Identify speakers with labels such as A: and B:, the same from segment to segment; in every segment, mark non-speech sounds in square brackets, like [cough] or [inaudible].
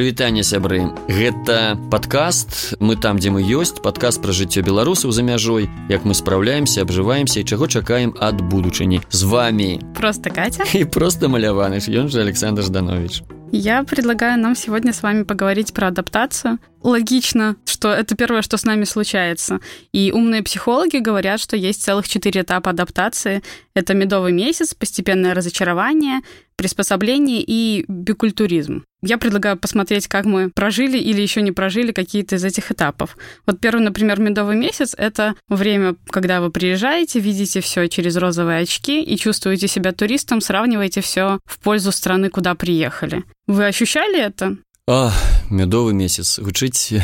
A: прывітанне сябры гэта подкаст мы там дзе мы ёсць подкаст пра жыццё беларусаў за мяжой як мы спраўляемся абжываемся і чаго чакаем ад будучыні з вами
B: просто катя
A: і просто маляваны ён же александр жданович
B: Я предлагаю нам сегодня с вами поговорить про адаптацию. Логично, что это первое, что с нами случается. И умные психологи говорят, что есть целых четыре этапа адаптации. Это медовый месяц, постепенное разочарование, приспособление и бикультуризм. Я предлагаю посмотреть, как мы прожили или еще не прожили какие-то из этих этапов. Вот первый, например, медовый месяц — это время, когда вы приезжаете, видите все через розовые очки и чувствуете себя туристом, сравниваете все в пользу страны, куда приехали. Вы ощущали это?
A: А, медовы месяц гучыць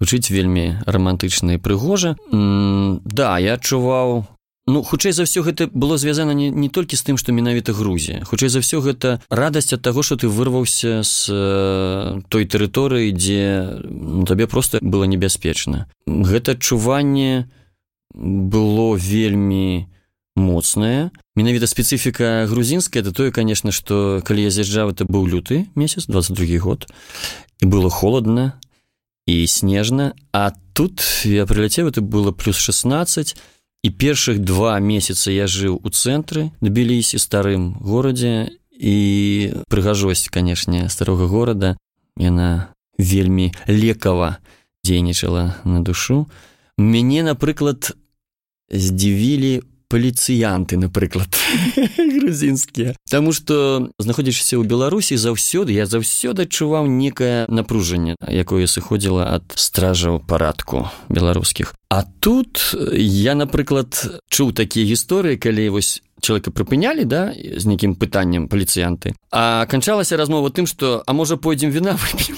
A: гучыць [laughs] вельмі романтычна і прыгожа да я адчуваў Ну хутчэй за ўсё гэта было звязана не, не толькі з тым, што менавіта Грузія. Хутчэй за ўсё гэта радасць ад таго, што ты вырваўся з э, той тэрыторыі, дзе ну, табе проста было небяспечна. Гэта адчуванне было вельмі моцнае. Менавіта спецыфіка грузінская это тое, канешне, што калі я з'язджаў, это быў люты месяц 22 год і было холодна і снежна, а тут я прыляцеў это было плюс 16 і першых два месяца я жыў у цэнтры набіліся старым горадзе і прыгажосць канешне старога горада яна вельмі лекава дзейнічала на душу мяне напрыклад здзівілі паліцыянты напрыклад [laughs] грузінскія Таму што знаходзішся ў беларусі заўсёды я заўсёды адчуваў некае напружанне якое сыходзіла ад стражаў парадку беларускіх А тут я напрыклад чуў такія гісторыі калі вось человека прыпынялі да з нейкім пытаннем паліцыянты а канчалася размова тым што а можа пойдзем віна вып'ем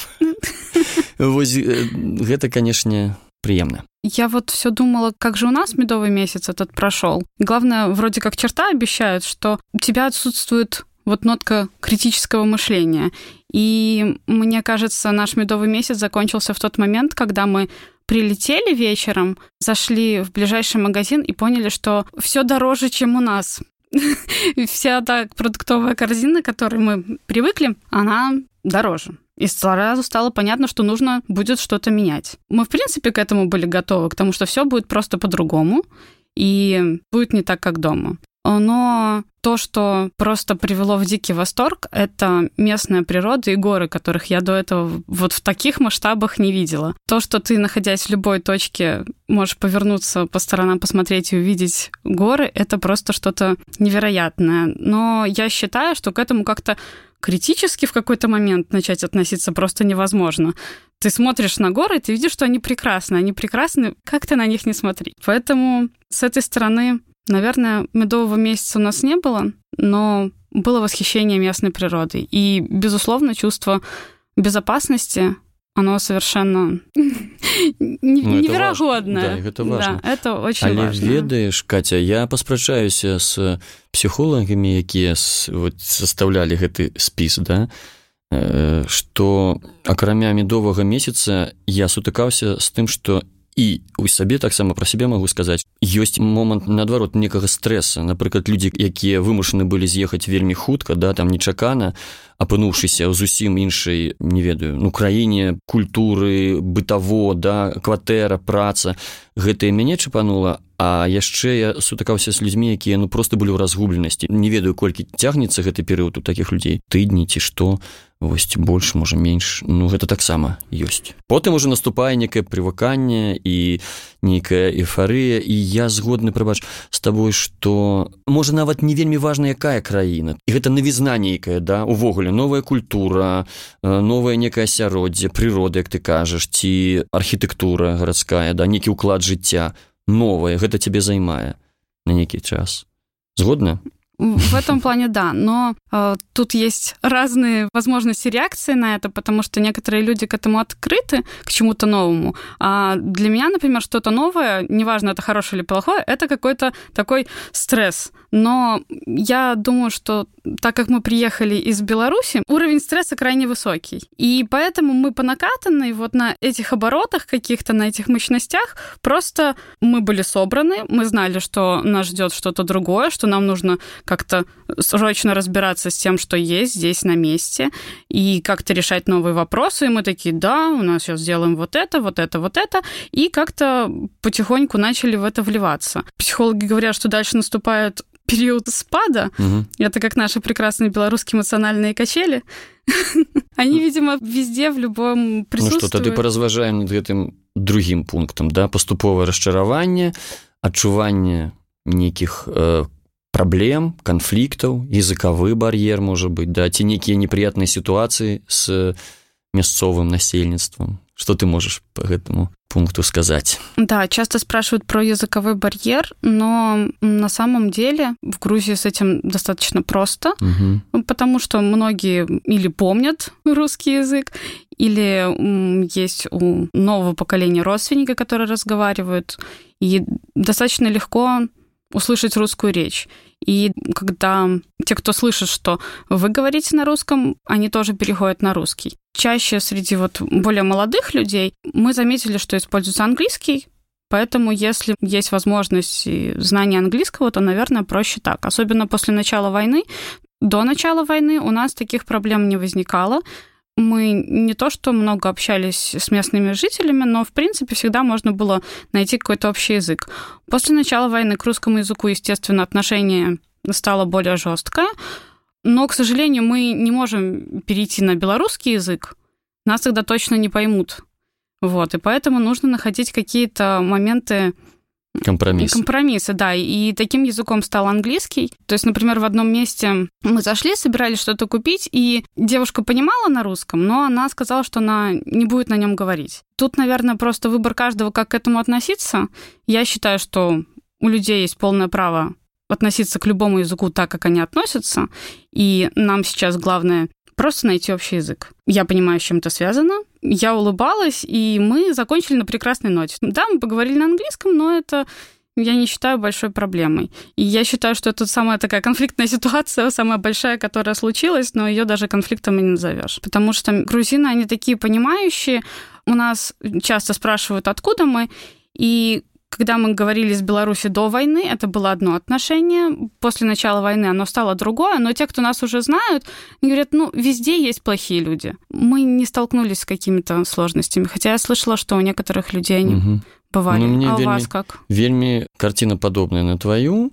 A: Вось гэта канешне приемно.
B: Я вот все думала, как же у нас медовый месяц этот прошел. Главное, вроде как черта обещают, что у тебя отсутствует вот нотка критического мышления. И мне кажется, наш медовый месяц закончился в тот момент, когда мы прилетели вечером, зашли в ближайший магазин и поняли, что все дороже, чем у нас. [laughs] Вся та продуктовая корзина, к которой мы привыкли, она дороже. И сразу стало понятно, что нужно будет что-то менять. Мы, в принципе, к этому были готовы, к тому, что все будет просто по-другому и будет не так, как дома. Но то, что просто привело в дикий восторг, это местная природа и горы, которых я до этого вот в таких масштабах не видела. То, что ты, находясь в любой точке, можешь повернуться по сторонам, посмотреть и увидеть горы, это просто что-то невероятное. Но я считаю, что к этому как-то критически в какой-то момент начать относиться просто невозможно. Ты смотришь на горы, ты видишь, что они прекрасны. Они прекрасны, как ты на них не смотри. Поэтому с этой стороны, наверное, медового месяца у нас не было, но было восхищение местной природой. И, безусловно, чувство безопасности оно совершенно [laughs]
A: ну,
B: неверагоднае
A: да, гэта важно
B: да, это очень
A: Але
B: важно.
A: ведаеш Катя я паспрачаюся с псіхолагамі якія вот, составлялі гэты спіс да что акрамя медовага месяца я сутыкаўся з тым что і у сабе таксама пра сябе магу сказаць. Ёсць момант наадварот некага стрэса. Напрыклад людзі якія вымушаны былі з'ехаць вельмі хутка да там нечакана апынуўшыся зусім іншай не ведаю ну краіне культуры бытаво да кватэра праца. Гэтае мяне чапанула а яшчэ я сутыкаўся з людзьмі якія ну просто былі ў разгубленасці. Не ведаю колькі цягнецца гэты перыяд у такіх людзей. Тыдні ці што. Вось больш можа менш. Ну гэта таксама ёсць. Потым уже наступае некае прывыканне і нейкая эйфарыя. І я згодны прабач з табой што можа нават не вельмі важна якая краіна. І гэта навізна нейкая да увогуле. Новая культура новая некае асяроддзе прыроды як ты кажаш ці архітэктура гарадская да нейкі ўклад жыцця новае гэта цябе займае на нейкі час. Згодна
B: в этом плане да, но э, тут есть разные возможности реакции на это, потому что некоторые люди к этому открыты, к чему-то новому. А для меня, например, что-то новое, неважно, это хорошее или плохое, это какой-то такой стресс. Но я думаю, что так как мы приехали из Беларуси, уровень стресса крайне высокий. И поэтому мы по накатанной вот на этих оборотах каких-то, на этих мощностях, просто мы были собраны, мы знали, что нас ждет что-то другое, что нам нужно как-то срочно разбираться с тем, что есть здесь на месте, и как-то решать новые вопросы. И мы такие, да, у нас сейчас сделаем вот это, вот это, вот это. И как-то потихоньку начали в это вливаться. Психологи говорят, что дальше наступает период спада. Угу. Это как наши прекрасные белорусские эмоциональные качели. [laughs] Они, видимо, везде, в любом присутствуют.
A: Ну что, тады паразважаем над гэтым другим пунктам, да, паступовае расчараванне, адчуванне нейкіх э, праблем, канфліктаў, языкавы бар'ер можа быць, да, ці нейкія неприятныя сітуацыі з мясцовым насельніцтвам. Что ты можешь по этому пункту сказать?
B: Да, часто спрашивают про языковой барьер, но на самом деле в Грузии с этим достаточно просто, угу. потому что многие или помнят русский язык, или есть у нового поколения родственника, которые разговаривают, и достаточно легко услышать русскую речь. И когда те, кто слышит, что вы говорите на русском, они тоже переходят на русский. Чаще среди вот более молодых людей мы заметили, что используется английский, Поэтому, если есть возможность и знания английского, то, наверное, проще так. Особенно после начала войны. До начала войны у нас таких проблем не возникало. Мы не то что много общались с местными жителями, но, в принципе, всегда можно было найти какой-то общий язык. После начала войны к русскому языку, естественно, отношение стало более жесткое. Но, к сожалению, мы не можем перейти на белорусский язык. Нас тогда точно не поймут. Вот, и поэтому нужно находить какие-то моменты
A: Компромисс.
B: Компромиссы, да. И таким языком стал английский. То есть, например, в одном месте мы зашли, собирались что-то купить, и девушка понимала на русском, но она сказала, что она не будет на нем говорить. Тут, наверное, просто выбор каждого, как к этому относиться. Я считаю, что у людей есть полное право относиться к любому языку так, как они относятся. И нам сейчас главное просто найти общий язык. Я понимаю, с чем это связано. Я улыбалась, и мы закончили на прекрасной ноте. Да, мы поговорили на английском, но это я не считаю большой проблемой. И я считаю, что это самая такая конфликтная [laughs] ситуация, самая большая, которая случилась, но ее даже конфликтом и не назовешь. Потому что грузины, они такие понимающие. У нас часто спрашивают, откуда мы. И когда мы говорили с Беларуси до войны, это было одно отношение. После начала войны оно стало другое. Но те, кто нас уже знают, говорят, ну, везде есть плохие люди. Мы не столкнулись с какими-то сложностями. Хотя я слышала, что у некоторых людей они угу. бывали. Ну,
A: мне
B: а
A: вельми,
B: у вас как?
A: Вельми картина подобная на твою.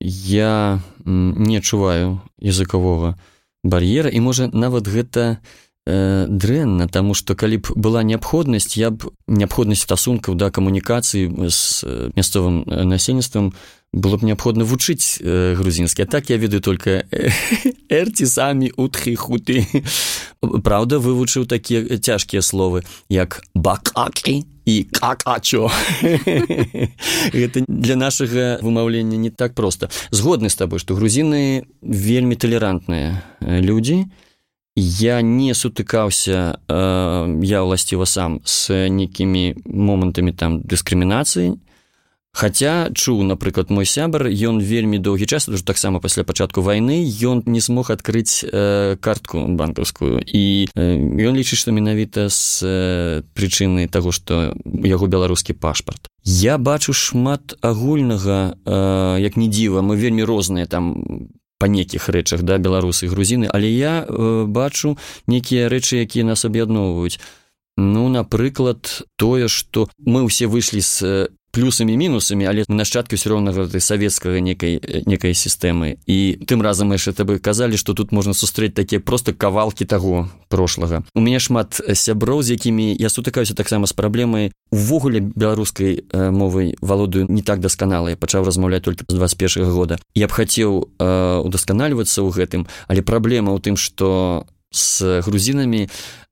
A: Я не адчуваю языкового бар'ера і можа нават гэта э, дрэнна таму што калі б была неабходнасць я б неабходнасць стасункаў да камунікацыі з мясцовым насельніцтвам было б неабходна вучыць э, грузінскі. А так я ведаю только эрці самі утхі хуты. Праўда вывучыў такія цяжкія словы як бакакі і какачо гэта для нашага вымаўлення не так проста. Згодны з табой што грузіны вельмі талерантныя людзі. і я не сутыкаўся э, я ўласціва сам з нейкімі момантамі там дыскрымінацыі. Хаця чуў напрыклад мой сябар ён вельмі доўгі час уже таксама пасля пачатку вайны ён не змог адкрыць э, картку банкаўскую. І э, ён лічыць што менавіта з э, прычыны таго што яго беларускі пашпарт. Я бачу шмат агульнага э, як не дзіва мы вельмі розныя там па нейкіх рэчах да беларусы грузіны але я э, бачу нейкія рэчы якія нас аб'ядноўваюць ну напрыклад тое што мы ўсе выйшлі з плюсамі мінусамі але нашчадкі ўсё роўна гэтай савецкага некай некай сістэмы і тым разам яшчэ табы казалі што тут можна сустрэць такія просто кавалкі таго прошлага у мяне шмат сяброў з якімі я сутыкаюся таксама з праблемай. Увогуле беларускай мовай валодаю не так дасканала. Я пачаў размаўляць только з 21 года. Я б хацеў удасканальвацца ў гэтым але праблема ў тым што з грузінамі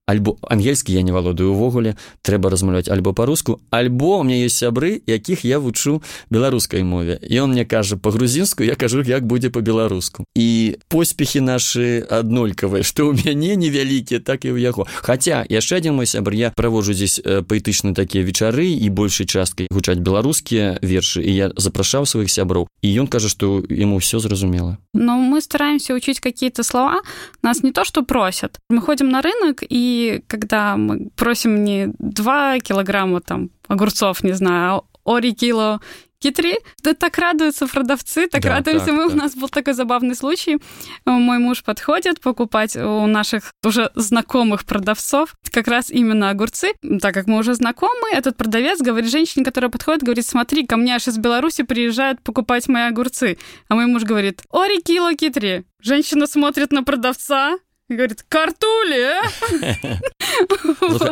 A: альбо ангельскі я не валодаю увогуле трэба размаўляць альбо па-руску альбо у меня есть сябры якіх я вучу беларускай мове і он мне кажа по-грузінску я кажу як будзе по-беларуску і поспехи наши аднолькавыя что у мяне невялікія так і ў яго хотя яшчэ адзін мой сябр я праводжу здесь паэтычны такія вечары і большай часткай гучаць беларускія вершы і я запрашаў сваіх сяброў і ён кажа что ему все зразумела
B: но мы стараемся учить какие-то слова нас не то что просят мы ходим на рынок і когда мы просим не 2 килограмма там огурцов, не знаю, а ори кило Китри, да так радуются продавцы, так да, радуемся так, мы. Так. У нас был такой забавный случай. Мой муж подходит покупать у наших уже знакомых продавцов как раз именно огурцы. Так как мы уже знакомы, этот продавец говорит женщине, которая подходит, говорит, смотри, ко мне аж из Беларуси приезжают покупать мои огурцы. А мой муж говорит, ори кило китри. Женщина смотрит на продавца, и говорит, картулі!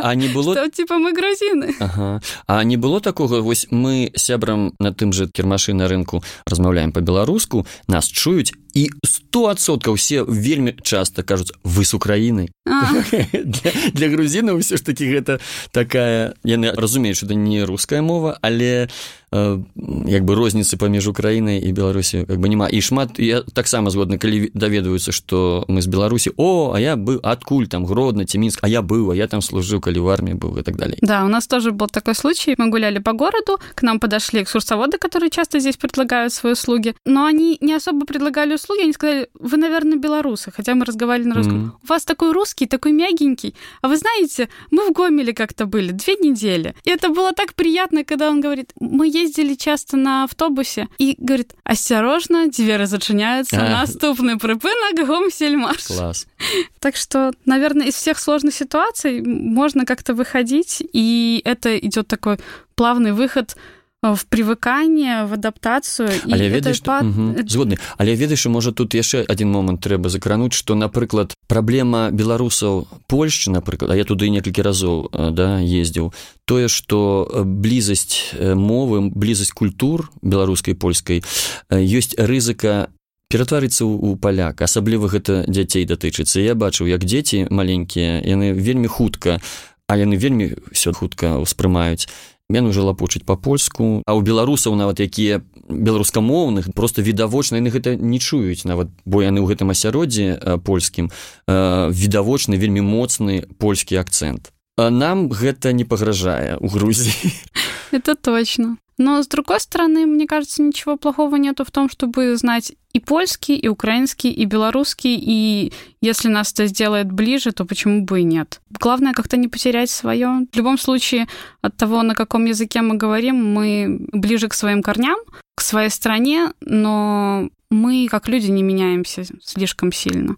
B: [laughs]
A: а не было
B: что, типа мы грузины
A: ага. а не было такого вось мы сябрам на тым же кірмашы на рынку размаўляем по-беларуску нас чуюць і стосоткаў все вельмі часто кажуць вы с украіны для, [laughs] для грузінаў ўсё ж таки гэта такая яны разумеюць это не руская мова але э, як бы розніцы паміж украінай і беларусі как бы няма і шмат я таксама згодны калі даведваюцца что мы з беларусі о а я бы адкуль там гродна ці мінск а я быў а я там служыў калі в армии был и так далее
B: да у нас тоже был такой случай мы гуляли по городу к нам подошли экскурсоводы которые часто здесь предлагают свои услуги но они не особо предлагали услуги они сказали вы наверное белорусы хотя мы разговаривали на русском mm-hmm. у вас такой русский русский, такой мягенький. А вы знаете, мы в Гомеле как-то были две недели. И это было так приятно, когда он говорит, мы ездили часто на автобусе, и говорит, осторожно, двери зачиняются, а. наступный припынок Гомсельмаш.
A: Класс. [laughs]
B: Так что, наверное, из всех сложных ситуаций можно как-то выходить, и это идет такой плавный выход в прывыканне в адаптацыю
A: але ведаеш па... згодны. Але ведаеш можа тут яшчэ один момант трэба закрануць что напрыклад праблема беларусаў польшчы напрыклад а я туды некалькі разоў да ездзіў тое что блізасць мовы блізасць культур беларускай польскай ёсць рызыка ператварыцца ў паляк асабліва гэта дзяцей датычыцца я бачыў як дзеці маленькія яны вельмі хутка а яны вельмі все хутка ўспрымаюць мен уже лапучыць па-польску а ў беларусаў нават якія беларускамоўных просто відавочна яны гэта не чуюць. Нават бо яны ў гэтым асяроддзі польскім відавочны вельмі моцны польскі акцэнт. Нам гэта не пагражае у грузіі. [laughs]
B: Это точно Но, с другой стороны, мне кажется, ничего плохого нету в том, чтобы знать и польский, и украинский, и белорусский, и если нас это сделает ближе, то почему бы и нет. Главное как-то не потерять свое. В любом случае, от того, на каком языке мы говорим, мы ближе к своим корням, к своей стране, но мы, как люди, не меняемся слишком сильно.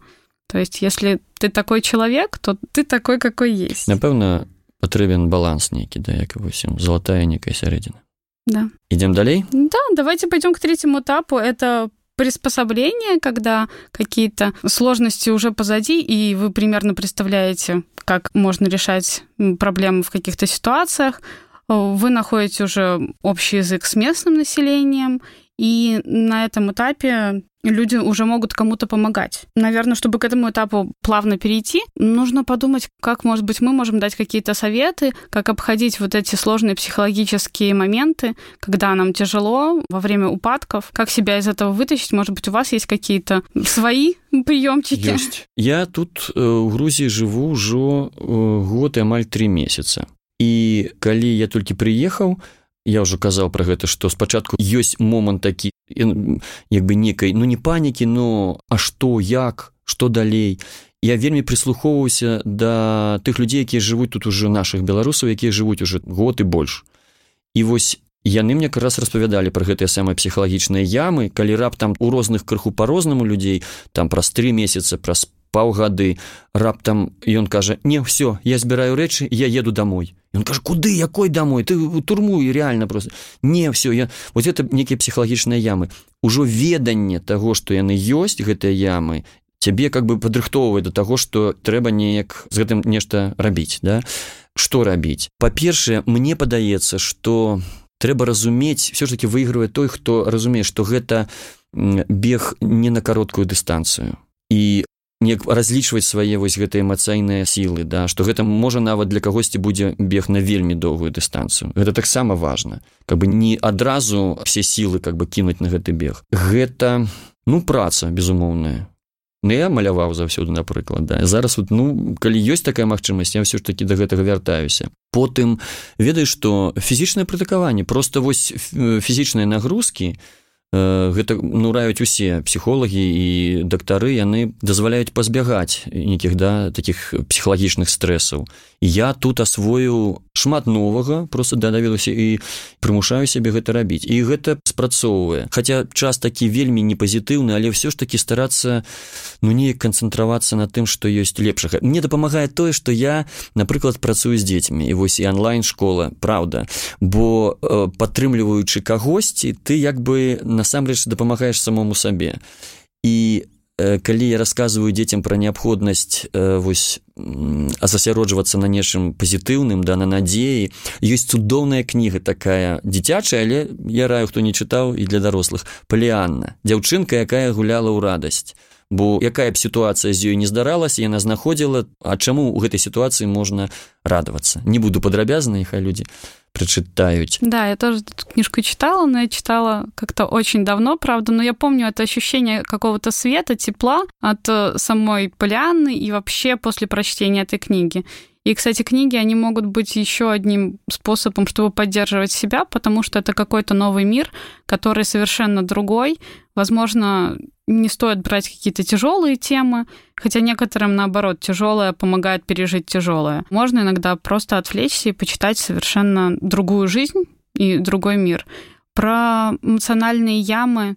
B: То есть, если ты такой человек, то ты такой, какой есть.
A: Напевно, потребен баланс некий, да, як вось золотая некая сярэдзіна.
B: Да.
A: Идем далее?
B: Да, давайте пойдем к третьему этапу. Это приспособление, когда какие-то сложности уже позади, и вы примерно представляете, как можно решать проблемы в каких-то ситуациях. Вы находите уже общий язык с местным населением, и на этом этапе люди уже могут кому-то помогать. Наверное, чтобы к этому этапу плавно перейти, нужно подумать, как, может быть, мы можем дать какие-то советы, как обходить вот эти сложные психологические моменты, когда нам тяжело во время упадков, как себя из этого вытащить. Может быть, у вас есть какие-то свои приемчики?
A: Есть. Я тут э, в Грузии живу уже э, год и амаль три месяца. И коли я только приехал, я ўжо казаў пра гэта што спачатку ёсць момант такі як бы некай ну не панікі но а што як? Што далей? Я вельмі прыслухоўваўся да тых людзей якія жывуць тут уже наших беларусаў якія жывуць уже год і больш. І вось яны мне раз распавядалі пра гэтыя самыя псіхалагічныя ямы калі раптам у розных крыху по-рознаму людзей там праз три месяца праз паўгады. Раптам ён кажа не все я збіраю рэчы я еду домой он кажа куды? Якой домой? Ты у турму і реально просто не все я вот это некія псіхалагічныя ямы. Ужо веданне того что яны ёсць гэтыя ямы цябе как бы падрыхтоўвае до таго что трэба неяк з гэтым нешта рабіць да? Что рабіць? Па-першае мне падаецца что трэба разумець все ж таки выигрывае той хто разумее что гэта бег не на кароткую дыстанцыю. І неяк разлічваць свае вось гэтыя эмацыйныя сілы да што гэта можа нават для кагосьці будзе бег на вельмі доўгую дыстанцыю. Гэта таксама важна как бы не адразу все сілы как бы кінуць на гэты бег. Гэта ну праца безумоўная. Ну, я маляваў заўсёды напрыклад да. Зараз вот ну калі ёсць такая магчымасць я ўсё ж таки до гэтага вяртаюся. Потым ведаеш што фізічнае прытыкаванне просто вось фізічныя нагрузкі гэта нураюць усе псіхолагі і дактары яны дазваляюць пазбягаць нейкіх да таких псіхалагічных стрэсаў. Я тут асвою шмат новага просто дадавілася і прымушаю сябе гэта рабіць. І гэта спрацоўвае. Хаця час такі вельмі непазітыўны але ўсё ж таки старацца ну неяк канцэнтравацца на тым што ёсць лепшага. Мне дапамагае тое што я напрыклад працую з дзецьмі. І вось і онлайн школа Праўда. Бо падтрымліваючы кагосьці ты як бы на насамрэч дапамагаеш самому сабе. І э, калі я рассказываю дзецям пра неабходнасць э, вось засяроджвацца на нечым пазітыўным да на надзеі ёсць цудоўная кніга такая дзіцячая але я раю хто не чытаў і для дарослых. Паліанна дзяўчынка якая гуляла ў радасць бо якая б сітуацыя з ёй не здаралася яна знаходзіла а чаму у гэтай сітуацыі можна радавацца. Не буду падрабязаны хай людзі прочитают.
B: Да, я тоже эту книжку читала, но я читала как-то очень давно, правда, но я помню это ощущение какого-то света, тепла от э, самой Полианны и вообще после прочтения этой книги. И, кстати, книги, они могут быть еще одним способом, чтобы поддерживать себя, потому что это какой-то новый мир, который совершенно другой. Возможно, не стоит брать какие-то тяжелые темы, хотя некоторым, наоборот, тяжелое помогает пережить тяжелое. Можно иногда просто отвлечься и почитать совершенно другую жизнь и другой мир. Про эмоциональные ямы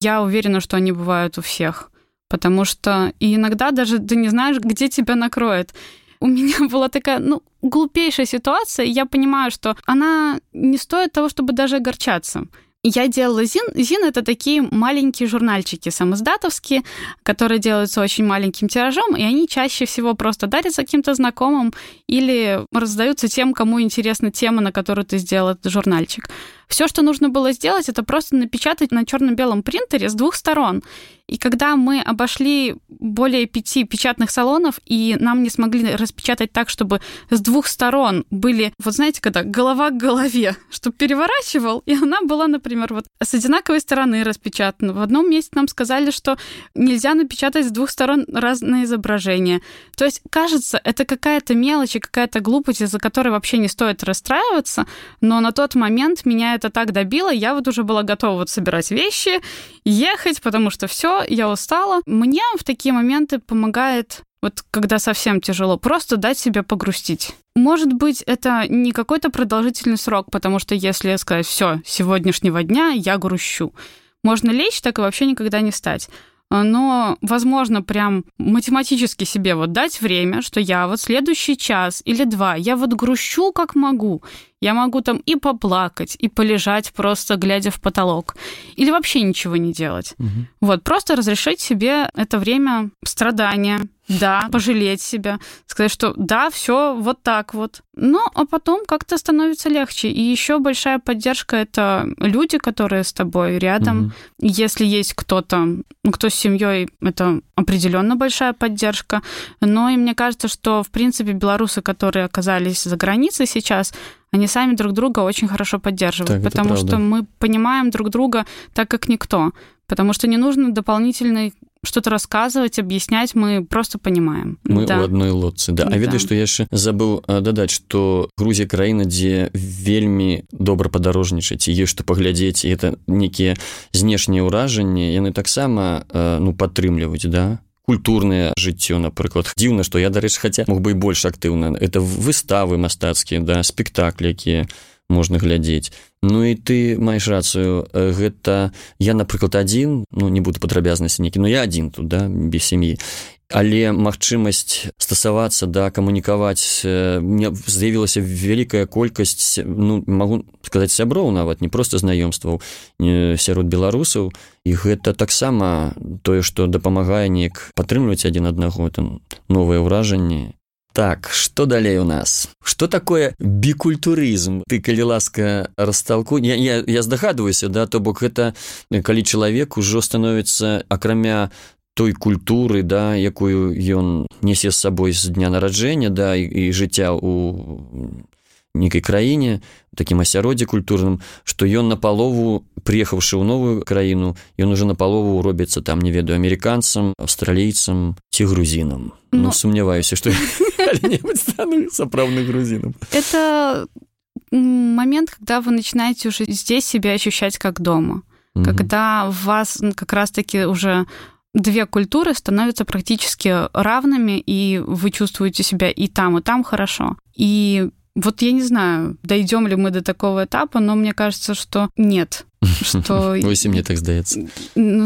B: я уверена, что они бывают у всех. Потому что и иногда даже ты не знаешь, где тебя накроет у меня [laughs] была такая, ну, глупейшая ситуация. Я понимаю, что она не стоит того, чтобы даже огорчаться. Я делала Зин. Зин — это такие маленькие журнальчики самоздатовские, которые делаются очень маленьким тиражом, и они чаще всего просто дарятся каким-то знакомым или раздаются тем, кому интересна тема, на которую ты сделал этот журнальчик. Все, что нужно было сделать, это просто напечатать на черно-белом принтере с двух сторон. И когда мы обошли более пяти печатных салонов, и нам не смогли распечатать так, чтобы с двух сторон были, вот знаете, когда голова к голове, [laughs] чтобы переворачивал, и она была, например, вот с одинаковой стороны распечатана. В одном месте нам сказали, что нельзя напечатать с двух сторон разные изображения. То есть, кажется, это какая-то мелочь и какая-то глупость, из-за которой вообще не стоит расстраиваться, но на тот момент меня это так добило, я вот уже была готова вот собирать вещи, ехать, потому что все, я устала. Мне в такие моменты помогает вот когда совсем тяжело, просто дать себе погрустить. Может быть, это не какой-то продолжительный срок, потому что если сказать, все, сегодняшнего дня я грущу, можно лечь так и вообще никогда не стать. Но, возможно, прям математически себе вот дать время, что я вот следующий час или два, я вот грущу как могу, я могу там и поплакать, и полежать, просто глядя в потолок. Или вообще ничего не делать. Угу. Вот, просто разрешить себе это время страдания, да, пожалеть себя, сказать, что да, все вот так вот. Ну, а потом как-то становится легче. И еще большая поддержка это люди, которые с тобой рядом. Угу. Если есть кто-то, ну, кто с семьей, это определенно большая поддержка. Но и мне кажется, что в принципе белорусы, которые оказались за границей сейчас, они сами друг друга очень хорошо поддерживают, так, потому что мы понимаем друг друга так, как никто. Потому что не нужно дополнительной что-то рассказывать, объяснять, мы просто понимаем.
A: Мы да. у одной лодцы, да. А да. ведаеш, што я яшчэ забыў дадаць, што Грузія краіна, дзе вельмі добра падарожнічаць, ёсць што паглядзець, і это нейкія знешнія ўражанні, яны таксама ну падтрымліваюць, да культурнае жыццё напрыклад дзіўна што я дарэч хаця мог бы і больш актыўна это выставы мастацкія да спектаклі якія можна глядзець. Ну і ты маеш рацыю гэта я напрыклад адзін ну не буду падрабязнасці нейкі но я адзін тут да без сям'і. Але магчымасць стасавацца да камунікаваць мне з'явілася вялікая колькасць ну могу сказаць сяброў нават не просто знаёмстваў сярод беларусаў. І гэта таксама тое што дапамагае неяк падтрымліваць адзін аднаго там новыя ўражанні Так, что далей у нас? Что такое бікультурызм? Ты калі ласка расталку я, я, я здагадваюся да то бок гэта калі чалавек ужо становіцца акрамя той культуры да якую ён несе з сабой з дня нараджэння да і, і жыцця у нейкай краіне такім асяроддзе культурным што ён напалову прыехаўшы ў новую краіну ён уже напалову робіцца там не ведаю амерыканцам аўстралійцам ці грузінам ну, ну сумняваюся што [laughs] сапраўдных грузінам
B: это момент когда вы начинаете уже здесь себя ощущать как дома угу. когда в вас как раз-таки уже две культуры становятся практически равными, и вы чувствуете себя и там, и там хорошо. И вот я не знаю, дойдем ли мы до такого этапа, но мне кажется, что нет
A: Что... [laughs] Восемь мне так сдается.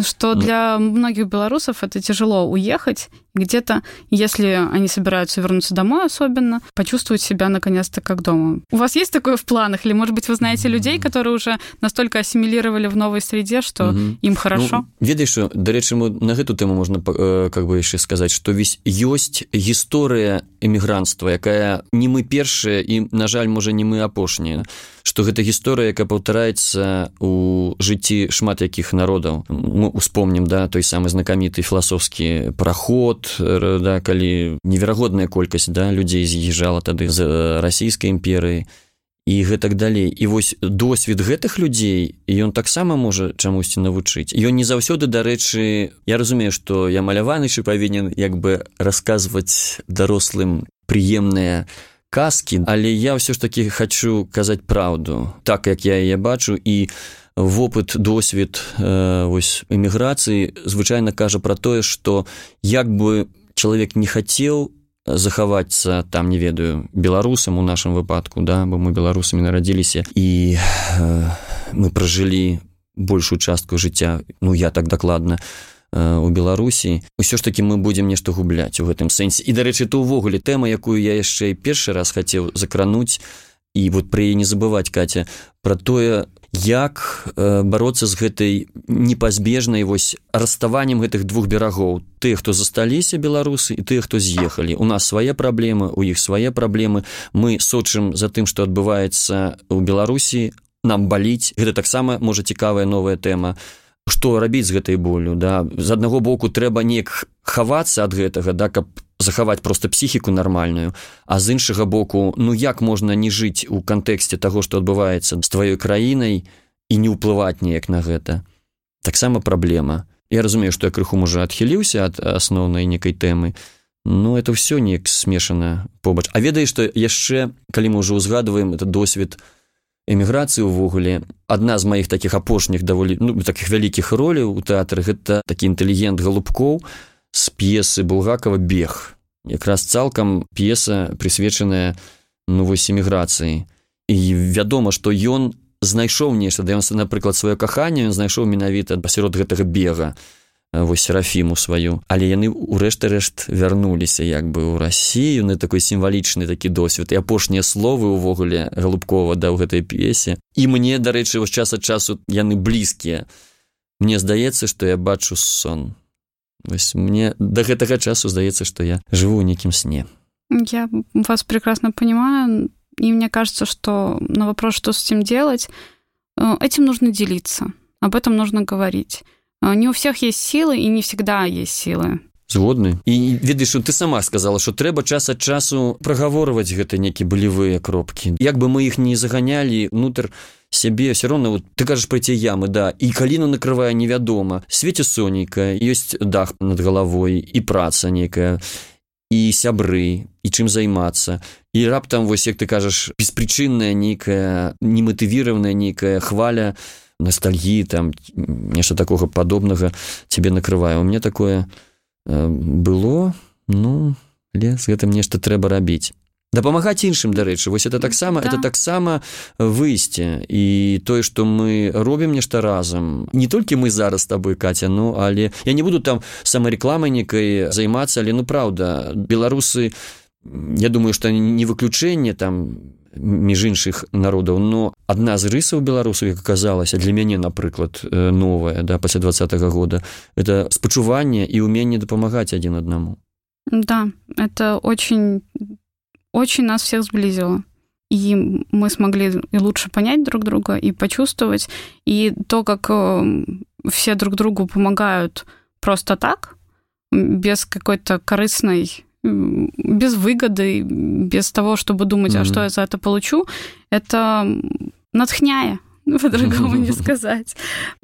B: Что для многих белорусов это тяжело уехать, где-то, если они собираются вернуться домой особенно, почувствовать себя наконец-то как дома. У вас есть такое в планах? Или, может быть, вы знаете людей, которые уже настолько ассимилировали в новой среде, что mm-hmm. им хорошо?
A: Ну, ведаеш, что, дарэчы, на эту тему можно э, как бы еще сказать, что весь есть история эмігранства, якая не мы першая и, на жаль, можа не мы апошнія што гэта гісторыя якая паўтараецца у жыцці шмат якіх народаў. Мы успомнім да той самы знакаміты філасофскі праход да калі неверагодная колькасць да людзей з'язджала тады з расійскай імперыі і гэтак далей. І вось досвед гэтых людзей ён таксама можа чамусьці навучыць. Ён не заўсёды дарэчы я разумею што я маляванышы павінен як бы расказваць дарослым прыемныя казкі але я ўсё ж таки хочу казаць праўду так як я яе бачу. І вопыт досвед э, эміграцыі звычайна кажа пра тое што як бы чалавек не хацеў захавацца там не ведаю беларусам у нашым выпадку да бо мы беларусамі нарадзіліся і э, мы пражылі большую частку жыцця ну я так дакладна у беларусі ўсё ж таки мы будзем нешта губляць у гэтым сэнсе. І дарэчы то ўвогуле тэма якую я яшчэ і першы раз хацеў закрануць і вот пры не забываць катя про тое як бароцца з гэтай непазбежнай вось расставаннем гэтых двух берагоў. Тых хто засталіся беларусы і тых хто з'ехалі. У нас свае праблемы у іх свае праблемы. Мы сочым за тым што адбываецца у беларусі. Нам баліць. Гэта таксама можа цікавая новая тэма. Што рабіць з гэтай болю да? З аднаго боку трэба неяк хавацца ад гэтага да каб захаваць просто псіхіку нармальную а з іншага боку ну як можна не жыць у кантэксце таго што адбываецца з тваёй краінай і не ўплываць неяк на гэта? Таксама праблема. Я разумею што я крыху можа адхіліўся ад асноўнай некай тэмы ну это ўсё неяк смешана побач. А ведаеш што яшчэ калі мы ўжо ўзгадваем это досвед эміграцыі ўвогуле адна з маіх такіх апошніх даволі ну, таких вялікіх роляў у тэатры гэта такі інтэлігент галубкоў з п'есы булгакова бег якраз цалкам п'еса прысвечаная ну вось эміграцыі і вядома што ён знайшоў нешта да ён напрыклад сваё каханне ён знайшоў менавіта пасярод гэтага бега вось серафіму сваю. Але яны ўрэшты рэшт вярнуліся як бы ў рассію на такой сімвалічны такі досвед і апошнія словы ўвогуле галубкова да ў гэтай п'есе. І мне дарэчы вось час ад часу яны блізкія. Мне здаецца што я бачу сон вось мне да гэтага часу здаецца што я жыву ў нейкім сне.
B: Я вас прекрасно понимаю и мне кажется что на вопрос что с этим делать э, этим нужно делиться об этом нужно говорить. Не у всех есть силы и не всегда есть силы
A: згодны. І ведаеш ты сама сказала что трэба час ад часу прагаворваць гэта некі былевыя кропкі. Як бы мы іх не заганялі нутр сябе все роўно вот ты кажаш прайці ямы да і каліну накрывае невядома. Свеце сонейка ёсць дах над галавой і праца некая і сябры і чым займацца. І раптам вось як ты кажаш беспрычынная нейкая нематывіраваная нейкая хваля ностальгіі там нешта такога падобнага цябе накрывае. У мне такое э, было ну але з гэтым нешта трэба рабіць дапамагаць іншым дарэчы вось это таксама да. это таксама выйсце і тое што мы робім нешта разам не толькі мы зараз табой каця ну але я не буду там самарэкламай некай займацца але ну праўда беларусы я думаю што не выключэнне там між іншых народаў но адна з рысаў беларусаў як аказалася для мяне напрыклад новая да пасля двадцатого года это спачуванне і уменне дапамагаць адзін аднаму
B: да это очень очень нас всех сблизило и мы смогли и лучше понять друг друга и почувствовать и то как все друг другу помогают просто так без какой-то корыстной без выгоды, без того, чтобы думать, mm-hmm. а что я за это получу, это натхняя [laughs] по-другому не [laughs] сказать.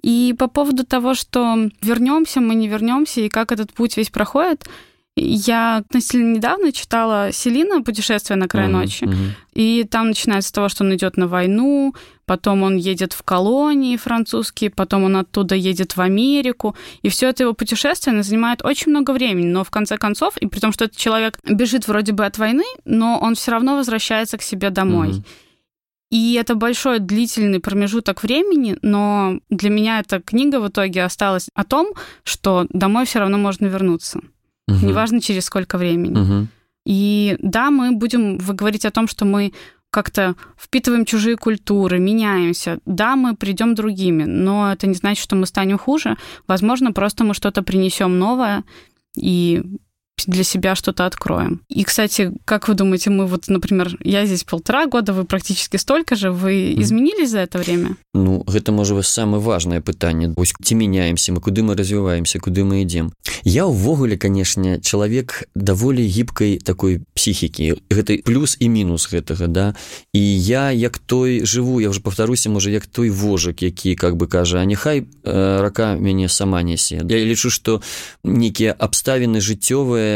B: И по поводу того, что вернемся, мы не вернемся, и как этот путь весь проходит, Я относительно недавно читала Селина «Путешествие на край mm-hmm. ночи», mm-hmm. и там начинается с того, что он идет на войну, потом он едет в колонии французские, потом он оттуда едет в Америку, и все это его путешествие занимает очень много времени, но в конце концов, и при том, что этот человек бежит вроде бы от войны, но он все равно возвращается к себе домой. Mm-hmm. И это большой длительный промежуток времени, но для меня эта книга в итоге осталась о том, что домой все равно можно вернуться. Угу. Неважно, через сколько времени. Угу. И да, мы будем говорить о том, что мы как-то впитываем чужие культуры, меняемся. Да, мы придем другими, но это не значит, что мы станем хуже. Возможно, просто мы что-то принесем новое, и для себя что-то откроем. И, кстати, как вы думаете, мы вот, например, я здесь полтора года, вы практически столько же, вы изменились за это время?
A: Ну, гэта можа вас самое важное пытанне вось ці мяняемся мы куды мы развіваемся куды мы ідзем я ўвогуле канешне чалавек даволі гібкай такой псіхікі гэты плюс і мінус гэтага да. І я як той жыву я уже повторуся можа як той вожак які как бы кажа а няхай э, рака мяне сама нясе я лічу что нейкія абставіны жыццёвыя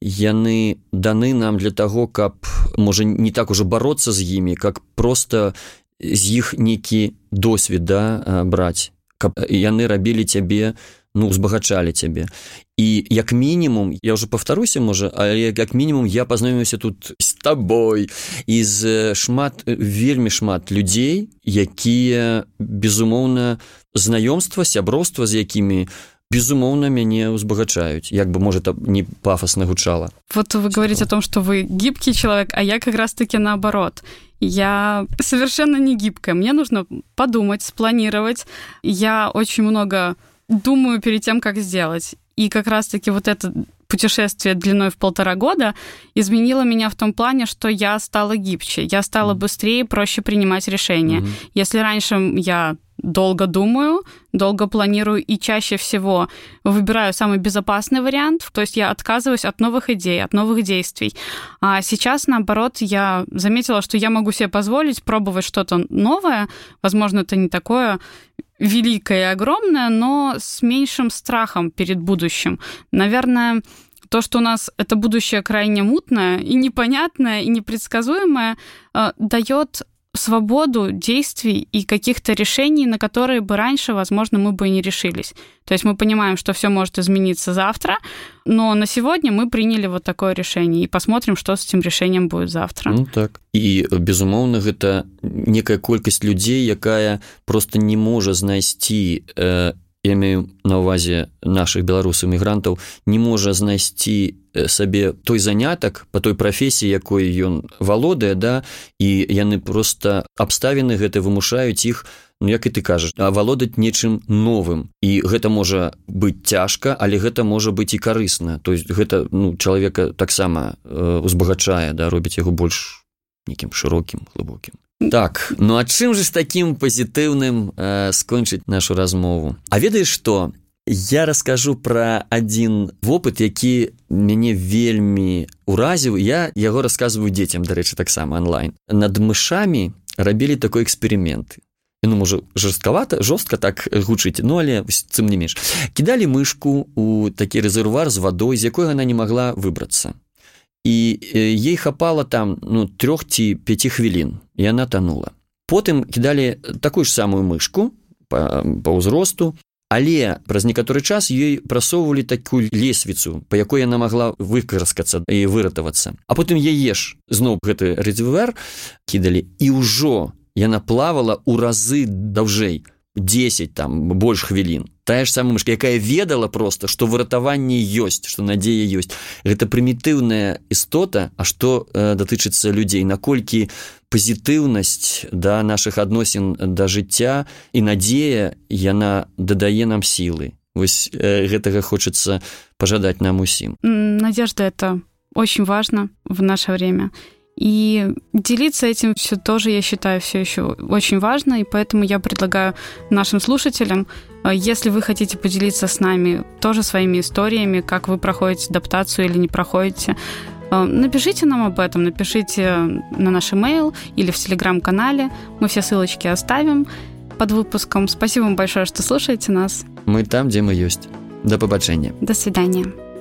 A: яны даны нам для таго каб можа не так уже бороться з імі как просто з іх нейкі досвед да браць каб яны рабілі цябе ну узбагачалі цябе. І як мінімум я уже повторуся можа але як мінімум я пазнаёміўся тут з табой і з шмат вельмі шмат людзей якія безумоўна знаёмства сяброўства з якімі безумоўна мяне узбагачаюць як бы может не пафосно гучала
B: вот вы говорите о том что вы гибкий человек а я как раз таки наоборот я совершенно не гибкая мне нужно подумать спланировать я очень много думаю перед тем, как сделать. И как раз-таки вот это путешествие длиной в полтора года изменило меня в том плане, что я стала гибче, я стала быстрее, проще принимать решения. Mm-hmm. Если раньше я долго думаю, долго планирую и чаще всего выбираю самый безопасный вариант, то есть я отказываюсь от новых идей, от новых действий. А сейчас, наоборот, я заметила, что я могу себе позволить пробовать что-то новое, возможно, это не такое великое и огромное, но с меньшим страхом перед будущим. Наверное, то, что у нас это будущее крайне мутное и непонятное, и непредсказуемое, э, дает свободу действий и каких-то решений, на которые бы раньше, возможно, мы бы и не решились. То есть мы понимаем, что все может измениться завтра, но на сегодня мы приняли вот такое решение и посмотрим, что с этим решением будет завтра.
A: Ну так. І безумоўна, гэта некая колькасць людзей, якая просто не можа знайсці э, я имею на увазе наших беларусаў мігрантаў не можа знайсці сабе той занятак по той прафесіі якой ён валодае да і яны просто абставіны гэта вымушаюць іх ну як і ты кажаш авалодаць нечым новым. І гэта можа быць цяжка але гэта можа быць і карысна. То есть гэта ну чалавека таксама узбагачае да робіць яго больш нейкім шырокім глыбокім Так, ну а чым же з такім пазітыўным э, скончыць нашу размову? А ведаеш што? Я раскажу пра адзін вопыт, які мяне вельмі уразіў. Я яго расказваю дзецям, дарэчы, таксама онлайн. Над мышамі рабілі такой эксперымент. Ну, можа жорсткавата жорстка так гучыць ну але цым не менш кідалі мышку у такі рэзервуар з вадой з якой яна не могла выбрацца і ей хапала там ну трох ці пяці хвілін і она танула потым кідалі такую ж самую мышку па, па ўзросту але праз некаторы час ёй прасоўвалі такую лесвіцу па якой яна магла выкараскацца і выратавацца а потым яе ж зноў гэты рэдзівер кідалі і ўжо яна плавала ў разы даўжэй 10 там больш хвілін тая ж самая мышка якая ведала просто что выратаванне ёсць что надзея ёсць гэта прымітыўная істота А что э, датычыцца людзей наколькі пазітыўнасць да наших адносін да жыцця і надзея яна дадае нам сілы вось э, гэтага хочется пожадать нам усім
B: надежда это очень важно в наше время и делиться этим все тоже, я считаю, все еще очень важно, и поэтому я предлагаю нашим слушателям, э, если вы хотите поделиться с нами тоже своими историями, как вы проходите адаптацию или не проходите, э, напишите нам об этом, напишите на наш email или в телеграм-канале, мы все ссылочки оставим под выпуском. Спасибо вам большое, что слушаете нас.
A: Мы там, где мы есть. До побачення.
B: До свидания.